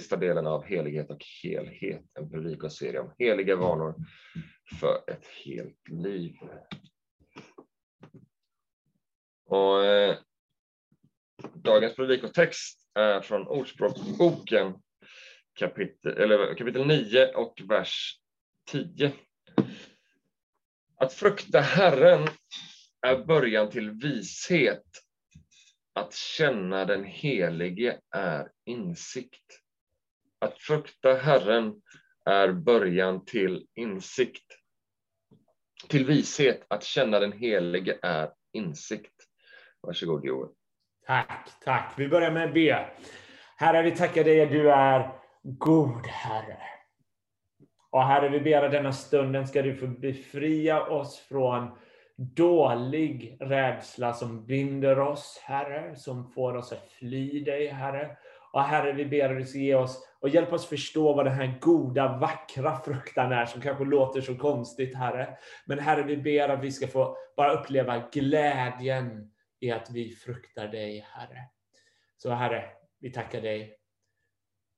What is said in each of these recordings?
sista delen av Helighet och helhet, en predikoserie om heliga vanor för ett helt liv. Och, eh, dagens predikotext är från Ordspråksboken kapitel, eller, kapitel 9 och vers 10. Att frukta Herren är början till vishet. Att känna den Helige är insikt. Att frukta Herren är början till insikt. Till vishet, att känna den Helige är insikt. Varsågod Joel. Tack, tack. Vi börjar med B. Herre, vi tackar dig att du är god Herre. Och Herre, vi ber att denna stunden ska du få befria oss från dålig rädsla som binder oss, Herre, som får oss att fly dig, Herre. Och Herre, vi ber att du ska ge oss och hjälpa oss förstå vad den här goda, vackra fruktan är, som kanske låter så konstigt, Herre. Men Herre, vi ber att vi ska få bara uppleva glädjen i att vi fruktar dig, Herre. Så Herre, vi tackar dig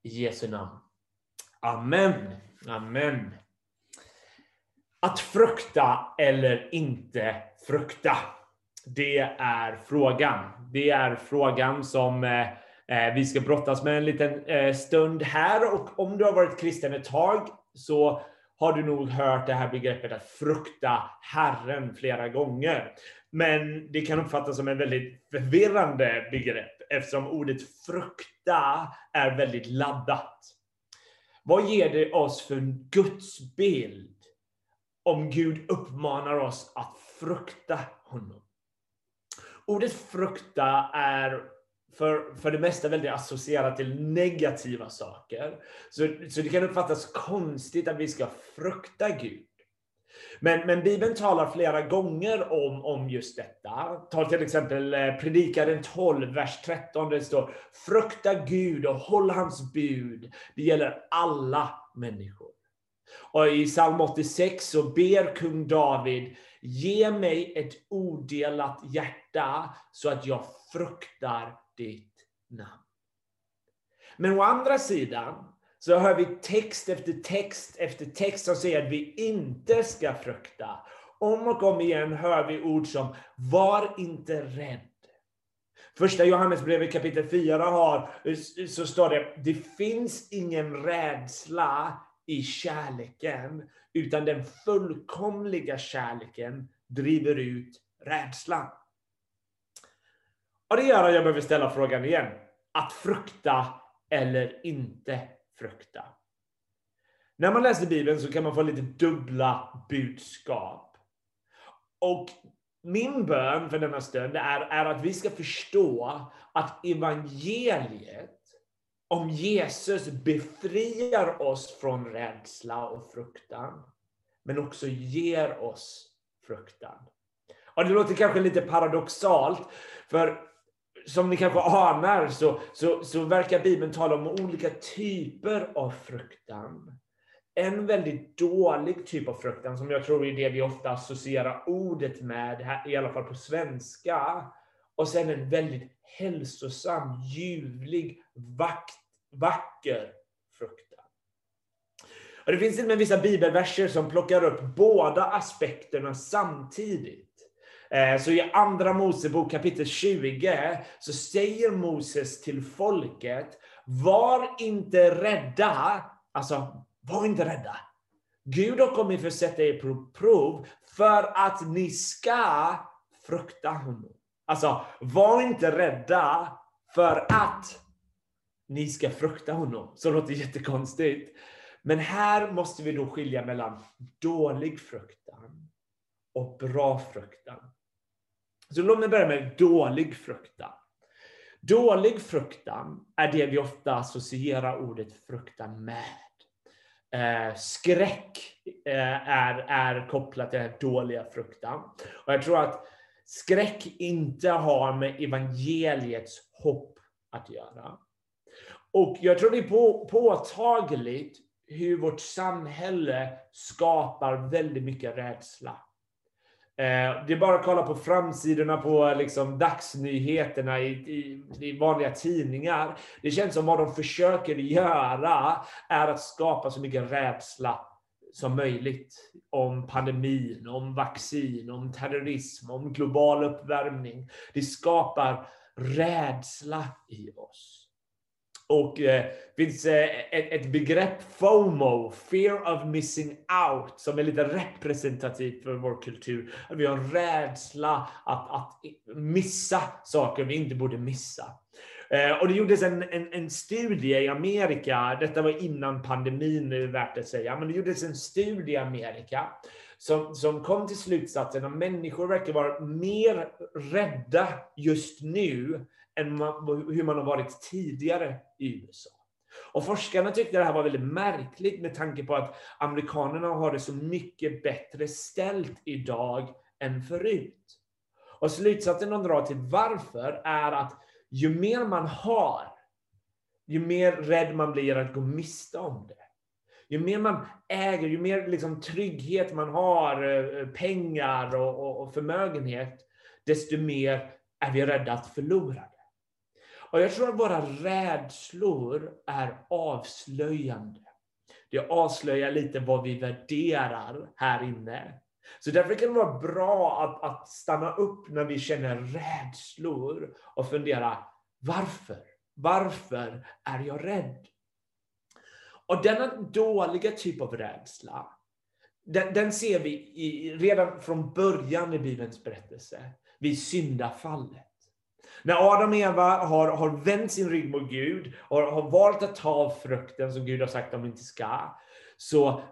i Jesu namn. Amen. Amen. Att frukta eller inte frukta. Det är frågan. Det är frågan som eh, Eh, vi ska brottas med en liten eh, stund här. Och om du har varit kristen ett tag så har du nog hört det här begreppet att frukta Herren flera gånger. Men det kan uppfattas som en väldigt förvirrande begrepp eftersom ordet frukta är väldigt laddat. Vad ger det oss för gudsbild om Gud uppmanar oss att frukta honom? Ordet frukta är för, för det mesta väldigt associerat till negativa saker. Så, så det kan uppfattas konstigt att vi ska frukta Gud. Men, men Bibeln talar flera gånger om, om just detta. Ta till exempel eh, Predikaren 12, vers 13. Det står Frukta Gud och håll hans bud. Det gäller alla människor. Och i psalm 86 så ber kung David Ge mig ett odelat hjärta så att jag fruktar ditt namn. Men å andra sidan så hör vi text efter text efter text som säger att vi inte ska frukta. Om och om igen hör vi ord som var inte rädd. Första Johannesbrevet kapitel 4 har, så står det, det finns ingen rädsla i kärleken, utan den fullkomliga kärleken driver ut rädslan. Och det gör att jag behöver ställa frågan igen. Att frukta eller inte frukta. När man läser Bibeln så kan man få lite dubbla budskap. Och min bön för denna stund är, är att vi ska förstå att evangeliet om Jesus befriar oss från rädsla och fruktan, men också ger oss fruktan. Och det låter kanske lite paradoxalt, för som ni kanske anar så, så, så verkar Bibeln tala om olika typer av fruktan. En väldigt dålig typ av fruktan, som jag tror är det vi ofta associerar ordet med, i alla fall på svenska. Och sen en väldigt hälsosam, ljuvlig, vakt, vacker fruktan. Och det finns till och med vissa bibelverser som plockar upp båda aspekterna samtidigt. Eh, så i Andra Mosebok kapitel 20 så säger Moses till folket, var inte rädda, alltså var inte rädda. Gud har kommit för att sätta er på prov för att ni ska frukta honom. Alltså, var inte rädda för att ni ska frukta honom. Så det låter jättekonstigt. Men här måste vi då skilja mellan dålig fruktan och bra fruktan. Så låt mig börja med dålig fruktan. Dålig fruktan är det vi ofta associerar ordet fruktan med. Eh, skräck eh, är, är kopplat till den dåliga fruktan. Och jag tror att skräck inte har med evangeliets hopp att göra. Och jag tror det är på, påtagligt hur vårt samhälle skapar väldigt mycket rädsla. Eh, det är bara att kolla på framsidorna på liksom, dagsnyheterna i, i, i, vanliga tidningar. Det känns som vad de försöker göra är att skapa så mycket rädsla som möjligt om pandemin, om vaccin, om terrorism, om global uppvärmning. Det skapar rädsla i oss. Och eh, finns eh, ett, ett, begrepp, FOMO, fear of missing out, som är lite representativt för vår kultur. Vi har en rädsla att, att missa saker vi inte borde missa. Eh, och det gjordes en, en, en, studie i Amerika, detta var innan pandemin, är värt att säga, men det gjordes en studie i Amerika som, som kom till slutsatsen att människor verkar vara mer rädda just nu än hur man har varit tidigare i USA. Och forskarna tyckte det här var väldigt märkligt med tanke på att amerikanerna har det så mycket bättre ställt idag än förut. Och slutsatsen de drar till varför är att ju mer man har, ju mer rädd man blir att gå miste om det. Ju mer man äger, ju mer liksom trygghet man har, eh, pengar och, och, och förmögenhet, desto mer är vi rädda att förlora det. Och jag tror att våra rädslor är avslöjande. Det avslöjar lite vad vi värderar här inne. Så därför kan det vara bra att, att stanna upp när vi känner rädslor och fundera, varför? Varför är jag rädd? Och denna dåliga typ av rädsla, den, den ser vi i, redan från början i Bibelns berättelse, vid syndafallet. När Adam och Eva har, har vänt sin rygg mot Gud, och har valt att ta av frukten som Gud har sagt att de inte ska, så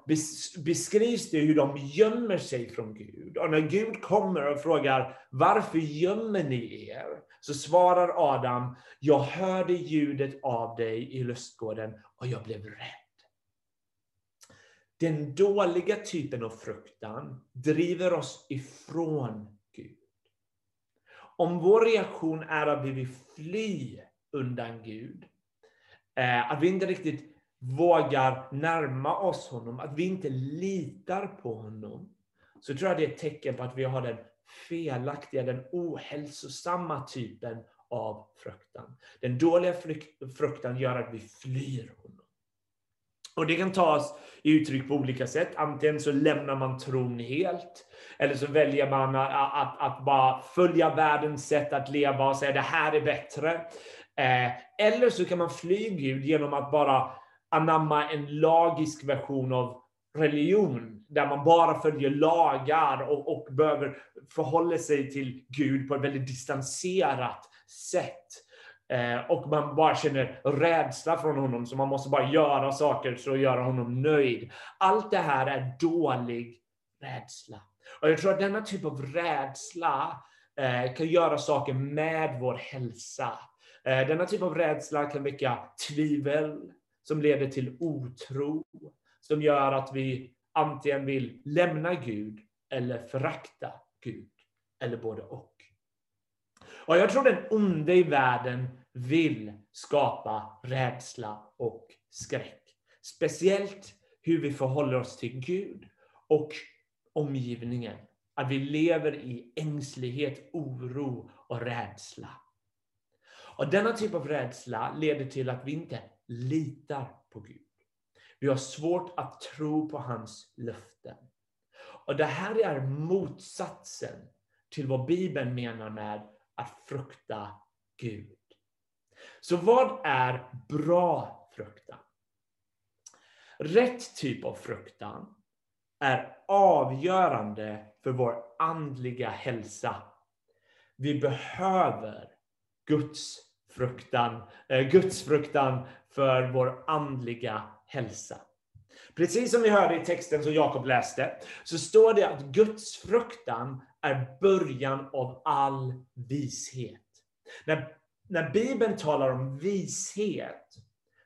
beskrivs det hur de gömmer sig från Gud. Och när Gud kommer och frågar varför gömmer ni er? Så svarar Adam, jag hörde ljudet av dig i lustgården och jag blev rädd. Den dåliga typen av fruktan driver oss ifrån om vår reaktion är att vi vill fly undan Gud, eh, att vi inte riktigt vågar närma oss honom, att vi inte litar på honom, så tror jag det är ett tecken på att vi har den felaktiga, den ohälsosamma typen av fruktan. Den dåliga fruktan gör att vi flyr honom. Och Det kan tas i uttryck på olika sätt. Antingen så lämnar man tron helt, eller så väljer man att, att, att bara följa världens sätt att leva och säga det här är bättre. Eh, eller så kan man fly Gud genom att bara anamma en lagisk version av religion, där man bara följer lagar och, och behöver förhålla sig till Gud på ett väldigt distanserat sätt. Eh, och man bara känner rädsla från honom, så man måste bara göra saker för att göra honom nöjd. Allt det här är dålig rädsla. Och jag tror att denna typ av rädsla eh, kan göra saker med vår hälsa. Eh, denna typ av rädsla kan väcka tvivel, som leder till otro, som gör att vi antingen vill lämna Gud eller förakta Gud, eller både och. Och jag tror den onde i världen vill skapa rädsla och skräck. Speciellt hur vi förhåller oss till Gud och omgivningen. Att vi lever i ängslighet, oro och rädsla. Och denna typ av rädsla leder till att vi inte litar på Gud. Vi har svårt att tro på hans löften. Och det här är motsatsen till vad Bibeln menar med att frukta Gud. Så vad är bra fruktan? Rätt typ av fruktan är avgörande för vår andliga hälsa. Vi behöver Guds fruktan, eh, Guds fruktan för vår andliga hälsa. Precis som vi hörde i texten som Jakob läste, så står det att Guds fruktan är början av all vishet. När, när Bibeln talar om vishet,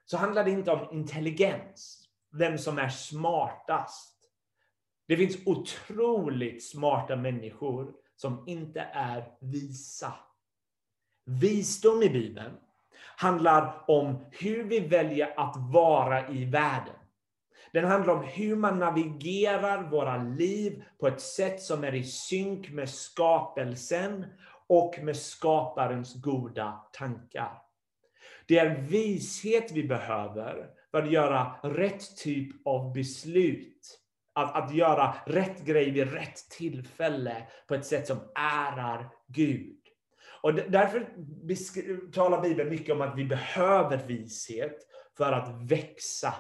så handlar det inte om intelligens, vem som är smartast. Det finns otroligt smarta människor som inte är visa. Visdom i Bibeln handlar om hur vi väljer att vara i världen. Den handlar om hur man navigerar våra liv på ett sätt som är i synk med skapelsen och med skaparens goda tankar. Det är vishet vi behöver för att göra rätt typ av beslut. Att, att göra rätt grej vid rätt tillfälle på ett sätt som ärar Gud. Och därför talar Bibeln mycket om att vi behöver vishet för att växa.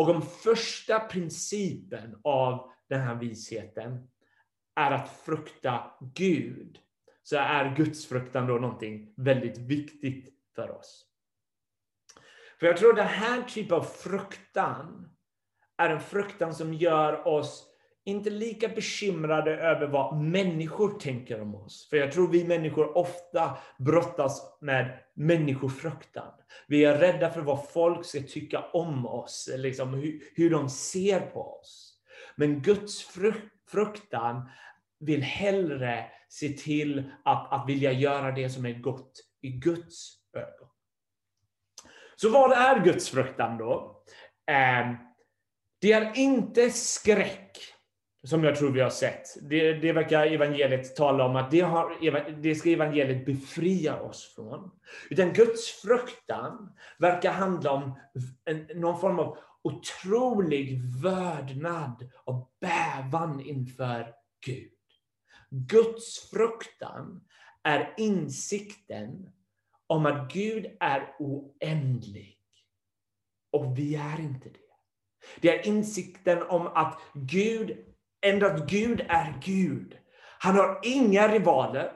Och om första principen av den här visheten är att frukta Gud, så är gudsfruktan då någonting väldigt viktigt för oss. För jag tror den här typen av fruktan är en fruktan som gör oss inte lika bekymrade över vad människor tänker om oss. För jag tror vi människor ofta brottas med människofruktan. Vi är rädda för vad folk ska tycka om oss, liksom hur, hur de ser på oss. Men Guds fruktan vill hellre se till att, att vilja göra det som är gott i Guds ögon. Så vad är Guds fruktan då? Eh, det är inte skräck, som jag tror vi har sett. Det, det verkar evangeliet tala om att det, har, det ska evangeliet befria oss från. Utan Guds fruktan verkar handla om en, någon form av otrolig vördnad och bävan inför Gud. Guds fruktan är insikten om att Gud är oändlig. Och vi är inte det. Det är insikten om att Gud, endast Gud är Gud. Han har inga rivaler.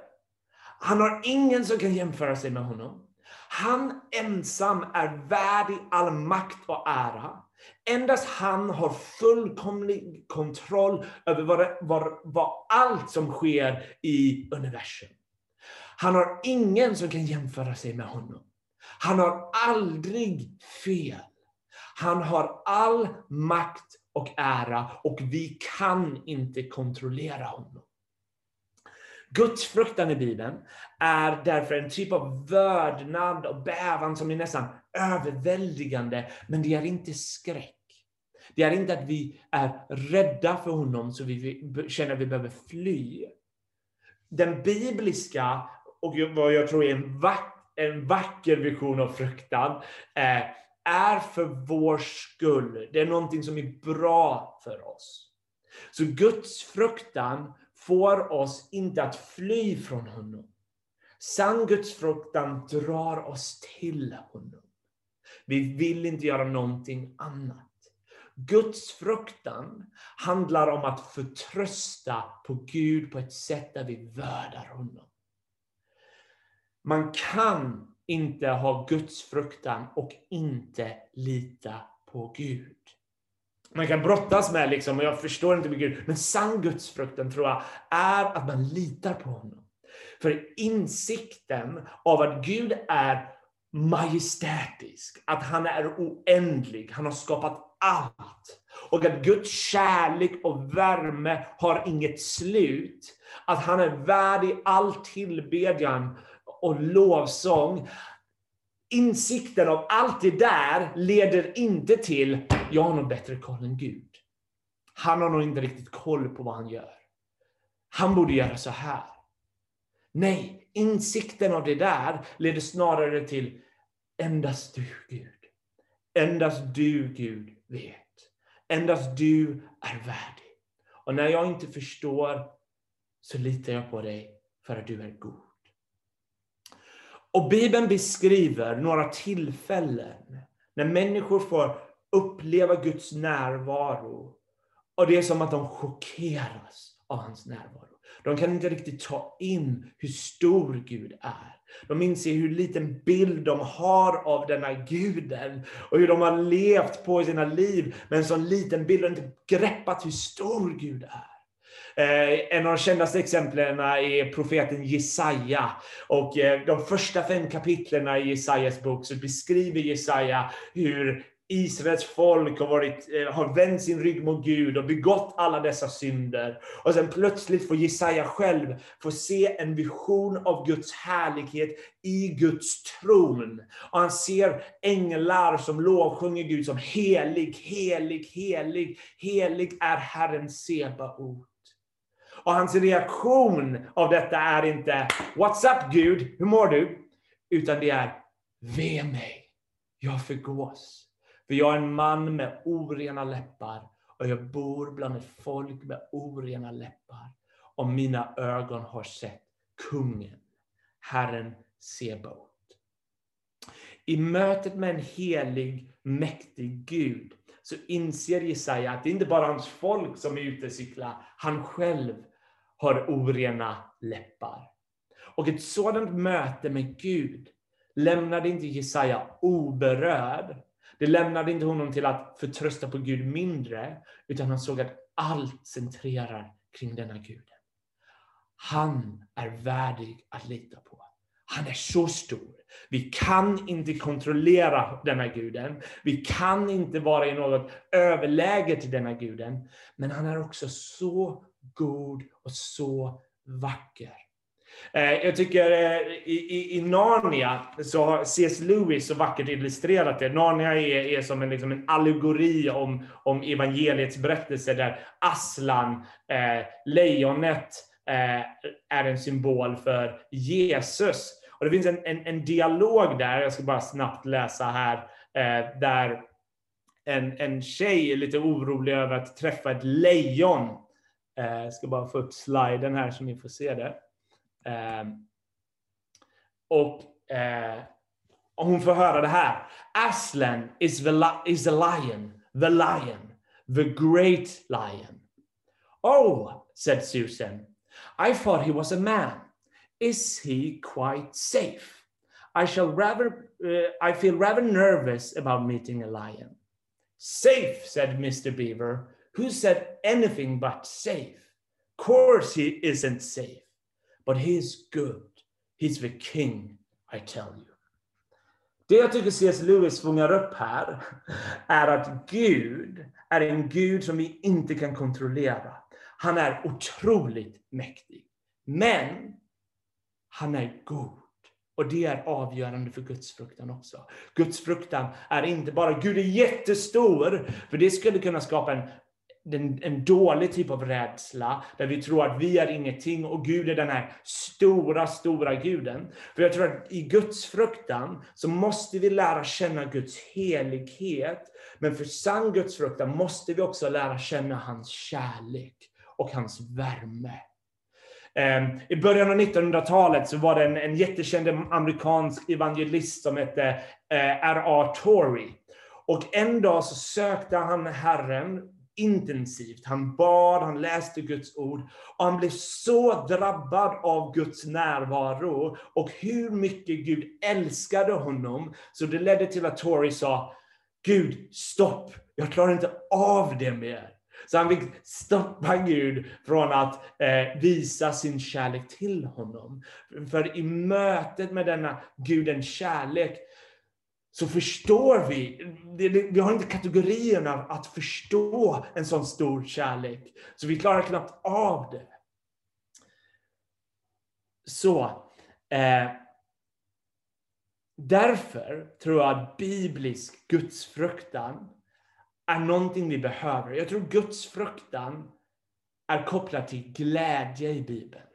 Han har ingen som kan jämföra sig med honom. Han ensam är värdig all makt och ära. Endast han har fullkomlig kontroll över vad, vad, vad allt som sker i universum. Han har ingen som kan jämföra sig med honom. Han har aldrig fel. Han har all makt och ära och vi kan inte kontrollera honom. Gudsfruktan i Bibeln är därför en typ av vördnad och bävan som är nästan överväldigande, men det är inte skräck. Det är inte att vi är rädda för honom så vi känner att vi behöver fly. Den bibliska, och vad jag tror är en, vack, en vacker vision av fruktan, eh, är för vår skull. Det är någonting som är bra för oss. Så Guds fruktan får oss inte att fly från honom. Sann Guds fruktan drar oss till honom. Vi vill inte göra någonting annat. Guds fruktan handlar om att förtrösta på Gud på ett sätt där vi värdar honom. Man kan inte ha Guds fruktan och inte lita på Gud. Man kan brottas med, liksom, och jag förstår inte med Gud, men sann Guds fruktan tror jag är att man litar på honom. För insikten av att Gud är majestätisk, att han är oändlig, han har skapat allt. Och att Guds kärlek och värme har inget slut. Att han är värdig all tillbedjan och lovsång. Insikten av allt det där leder inte till, jag har nog bättre koll än Gud. Han har nog inte riktigt koll på vad han gör. Han borde göra så här. Nej, insikten av det där leder snarare till, endast du Gud. Endast du Gud vet. Endast du är värdig. Och när jag inte förstår så litar jag på dig för att du är god. Och Bibeln beskriver några tillfällen när människor får uppleva Guds närvaro. Och det är som att de chockeras av hans närvaro. De kan inte riktigt ta in hur stor Gud är. De inser hur liten bild de har av denna guden och hur de har levt på i sina liv med en sån liten bild och inte greppat hur stor Gud är. Eh, en av de kändaste exemplen är profeten Jesaja. Och eh, de första fem kapitlen i Jesajas bok så beskriver Jesaja hur Israels folk har, varit, eh, har vänt sin rygg mot Gud och begått alla dessa synder. Och sen plötsligt får Jesaja själv få se en vision av Guds härlighet i Guds tron. Och han ser änglar som lovsjunger Gud som helig, helig, helig, helig är Herren Sebaot. Och hans reaktion av detta är inte What's up Gud, hur mår du? Utan det är Ve mig, jag förgås. För jag är en man med orena läppar och jag bor bland ett folk med orena läppar. Och mina ögon har sett kungen, Herren Sebaot. I mötet med en helig, mäktig Gud så inser Jesaja att det inte bara är hans folk som är ute och cyklar. Han själv har orena läppar. Och ett sådant möte med Gud lämnade inte Jesaja oberörd. Det lämnade inte honom till att förtrösta på Gud mindre, utan han såg att allt centrerar kring denna Gud. Han är värdig att lita på. Han är så stor. Vi kan inte kontrollera denna guden. Vi kan inte vara i något överläge till denna guden. Men han är också så god och så vacker. Eh, jag tycker eh, i, i, Narnia så har C.S. Lewis så vackert illustrerat det. Narnia är, är som en, liksom en allegori om, om evangeliets berättelse där Aslan, eh, lejonet, eh, är en symbol för Jesus. Och Det finns en, en, en dialog där, jag ska bara snabbt läsa här, eh, där en, en tjej är lite orolig över att träffa ett lejon. Eh, jag ska bara få upp sliden här så ni får se det. Eh, och eh, hon får höra det här. Aslan is, the is a lion, the lion, the great lion. Oh, said Susan, I thought he was a man. Is he quite safe? I shall rather, uh, I feel rather nervous about meeting a lion. Safe, said Mr. Beaver. Who said anything but safe? Of Course he isn't safe, but he is good. He's the king, I tell you. Det jag tycker C.S. Lewis fångar upp här är att Gud är en Gud som vi inte kan kontrollera. Han är otroligt mäktig. Men han är god. Och det är avgörande för Guds fruktan också. Guds fruktan är inte bara Gud är jättestor, för det skulle kunna skapa en, en, en dålig typ av rädsla, där vi tror att vi är ingenting och Gud är den här stora, stora guden. För jag tror att i Guds fruktan så måste vi lära känna Guds helighet, men för sann Guds fruktan måste vi också lära känna hans kärlek och hans värme. Ehm, I början av 1900-talet så var det en, en jättekänd amerikansk evangelist som hette eh, R.A. R.R. Torrey. Och en dag så sökte han Herren intensivt. Han bad, han läste Guds ord och han blev så drabbad av Guds närvaro och hur mycket Gud älskade honom. Så det ledde till att Tori sa, Gud, stopp, jag klarar inte av det mer. Så han fick stoppa Gud från att eh, visa sin kärlek till honom. För i mötet med denna Gudens kärlek så förstår vi, vi har inte kategorierna att förstå en sån stor kärlek. Så vi klarar knappt av det. Så, eh, därför tror jag att biblisk gudsfruktan är någonting vi behöver. Jag tror gudsfruktan är kopplad till glädje i Bibeln.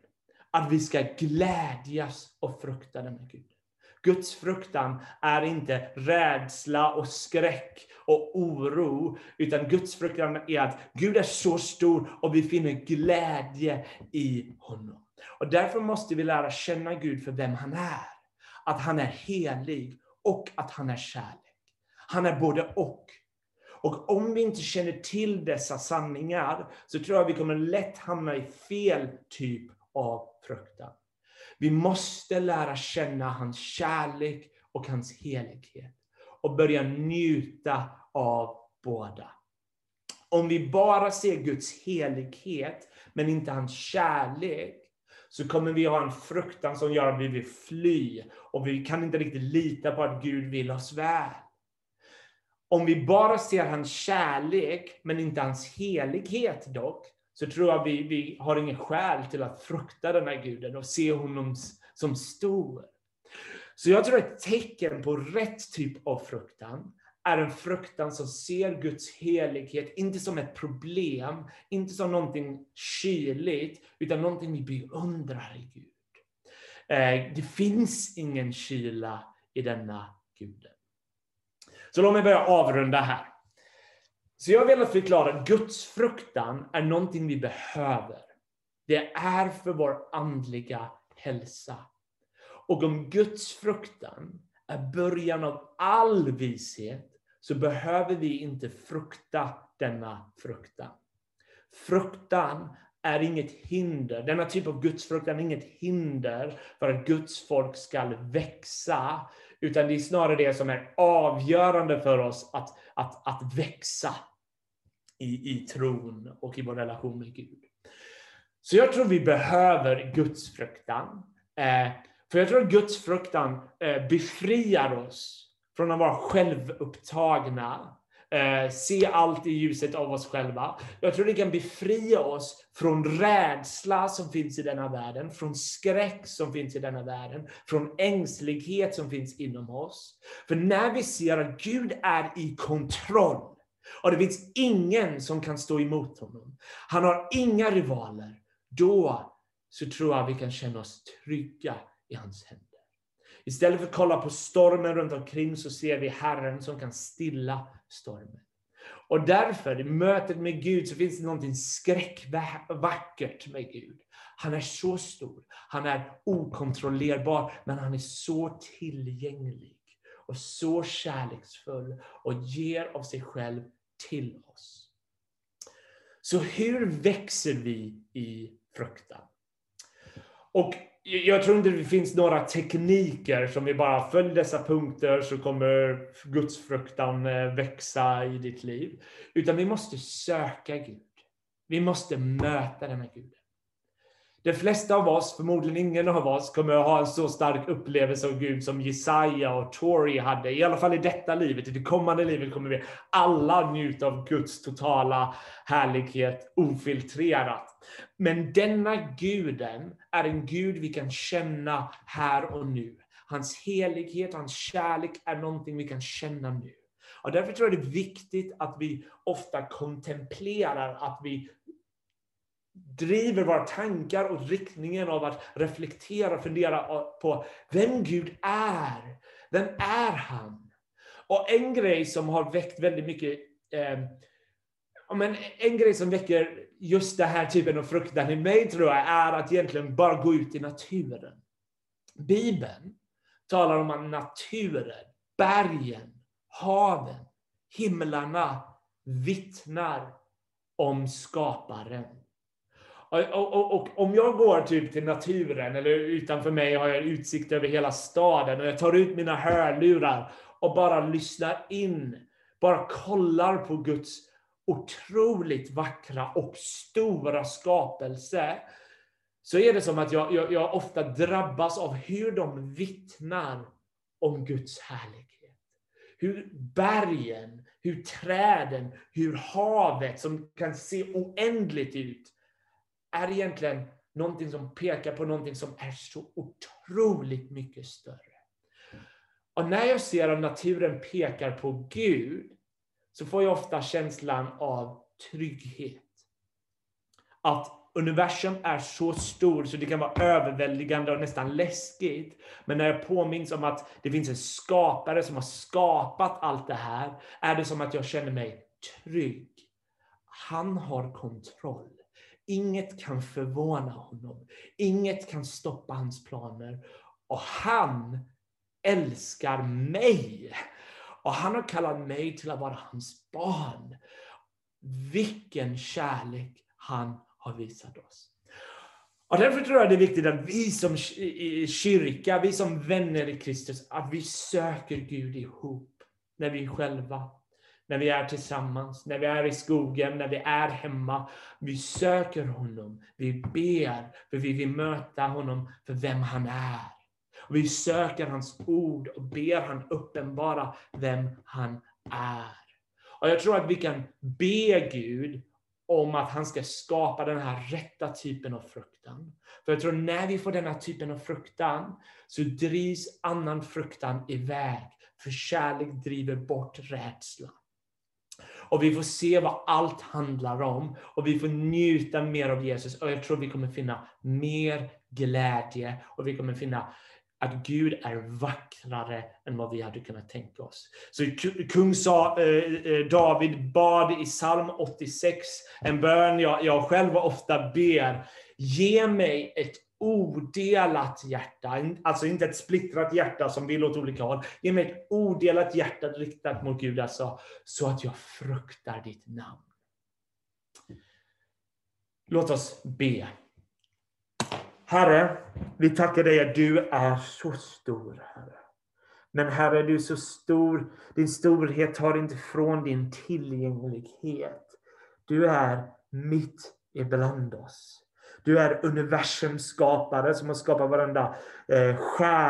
Att vi ska glädjas och frukta denna Gud. Guds fruktan är inte rädsla och skräck och oro, utan Guds fruktan är att Gud är så stor och vi finner glädje i honom. Och därför måste vi lära känna Gud för vem han är. Att han är helig och att han är kärlek. Han är både och. Och om vi inte känner till dessa sanningar så tror jag vi kommer lätt hamna i fel typ av fruktan. Vi måste lära känna hans kärlek och hans helighet och börja njuta av båda. Om vi bara ser Guds helighet men inte hans kärlek så kommer vi ha en fruktan som gör att vi vill fly och vi kan inte riktigt lita på att Gud vill oss väl. om vi bara ser hans kärlek, men inte hans helighet dock, så tror jag vi, vi har ingen skäl till att frukta den här guden och se honom som stor. Så jag tror ett tecken på rätt typ av fruktan är en fruktan som ser Guds helighet, inte som ett problem, inte som någonting kyligt, utan någonting vi beundrar i Gud. Eh, det finns ingen kyla i denna guden. Så låt mig börja avrunda här. Så jag vill förklara att Guds fruktan är någonting vi behöver. Det är för vår andliga hälsa. Och om Guds fruktan är början av all vishet, så behöver vi inte frukta denna fruktan. Fruktan är inget hinder. Denna typ av gudsfruktan är inget hinder för att Guds folk ska växa, utan det är snarare det som är avgörande för oss att, att, att växa i, i tron och i vår relation med Gud. Så jag tror vi behöver gudsfruktan. Eh, för jag tror att gudsfruktan eh, befriar oss från att vara självupptagna, eh, se allt i ljuset av oss själva. Jag tror det kan befria oss från rädsla som finns i denna världen, från skräck som finns i denna världen, från ängslighet som finns inom oss. För när vi ser att Gud är i kontroll, och det finns ingen som kan stå emot honom. Han har inga rivaler. Då så tror jag vi kan känna oss trygga i hans händer. Istället för att kolla på stormen runt omkring så ser vi Herren som kan stilla stormen. Och därför, i mötet med Gud, så finns det någonting skräckvackert med Gud. Han är så stor, han är okontrollerbar, men han är så tillgänglig och så kärleksfull och ger av sig själv till oss. Så hur växer vi i fruktan? Och jag tror inte det finns några tekniker som vi bara följer dessa punkter så kommer gudsfruktan fruktan eh, växa i ditt liv. Utan vi måste söka Gud. Vi måste möta den med Gud. De flesta av oss, förmodligen ingen av oss, kommer att ha en så stark upplevelse av Gud som Jesaja och Tori hade. I alla fall i detta livet. I det kommande livet kommer vi alla njuta av Guds totala härlighet ofiltrerat. Men denna guden är en Gud vi kan känna här och nu. Hans helighet, hans kärlek är någonting vi kan känna nu. Och därför tror jag det är viktigt att vi ofta kontemplerar, att vi driver våra tankar och riktningen av att reflektera och fundera på vem Gud är. Vem är han? Och en grej som har väckt väldigt mycket eh, men en grej som väcker just den här typen av fruktan i mig tror jag är att egentligen bara gå ut i naturen. Bibeln talar om att naturen, bergen, haven, himlarna vittnar om skaparen. Och, och, och, om jag går typ till naturen, eller utanför mig har jag utsikt över hela staden, och jag tar ut mina hörlurar och bara lyssnar in, bara kollar på Guds otroligt vackra och stora skapelse, så är det som att jag, jag, jag ofta drabbas av hur de vittnar om Guds härlighet. Hur bergen, hur träden, hur havet som kan se oändligt ut, är egentligen någonting som pekar på någonting som är så otroligt mycket större. Och när jag ser att naturen pekar på Gud, så får jag ofta känslan av trygghet. Att universum är så stor så det kan vara överväldigande och nästan läskigt. Men när jag påminns om att det finns en skapare som har skapat allt det här, är det som att jag känner mig trygg. Han har kontroll. Inget kan förvåna honom. Inget kan stoppa hans planer. Och han älskar mig. Och han har kallat mig till att vara hans barn. Vilken kärlek han har visat oss. Och därför tror jag det är viktigt att vi som kyrka, vi som vänner i Kristus, att vi söker Gud ihop när vi själva, när vi är tillsammans, när vi är i skogen, när vi är hemma. Vi söker honom, vi ber, för vi vill möta honom för vem han är. Och vi söker hans ord och ber han uppenbara vem han är. Och jag tror att vi kan be Gud om att han ska skapa den här rätta typen av fruktan. För jag tror när vi får den här typen av fruktan så drivs annan fruktan iväg. För kärlek driver bort rädslan. Och vi får se vad allt handlar om. Och vi får njuta mer av Jesus. Och jag tror vi kommer finna mer glädje. Och vi kommer finna att Gud är vackrare än vad vi hade kunnat tänka oss. Så kung sa, eh, eh, David bad i psalm 86, en bön jag, jag själv ofta ber. Ge mig ett odelat hjärta, alltså inte ett splittrat hjärta som vill åt olika håll. Ge mig ett odelat hjärta riktat mot Gud, alltså, så att jag fruktar ditt namn. Låt oss be. Herre, vi tackar dig att du är så stor, Herre. Men Herre, du är så stor. Din storhet tar inte från din tillgänglighet. Du är mitt ibland oss. Du är universums skapare som har skapat varenda eh, skär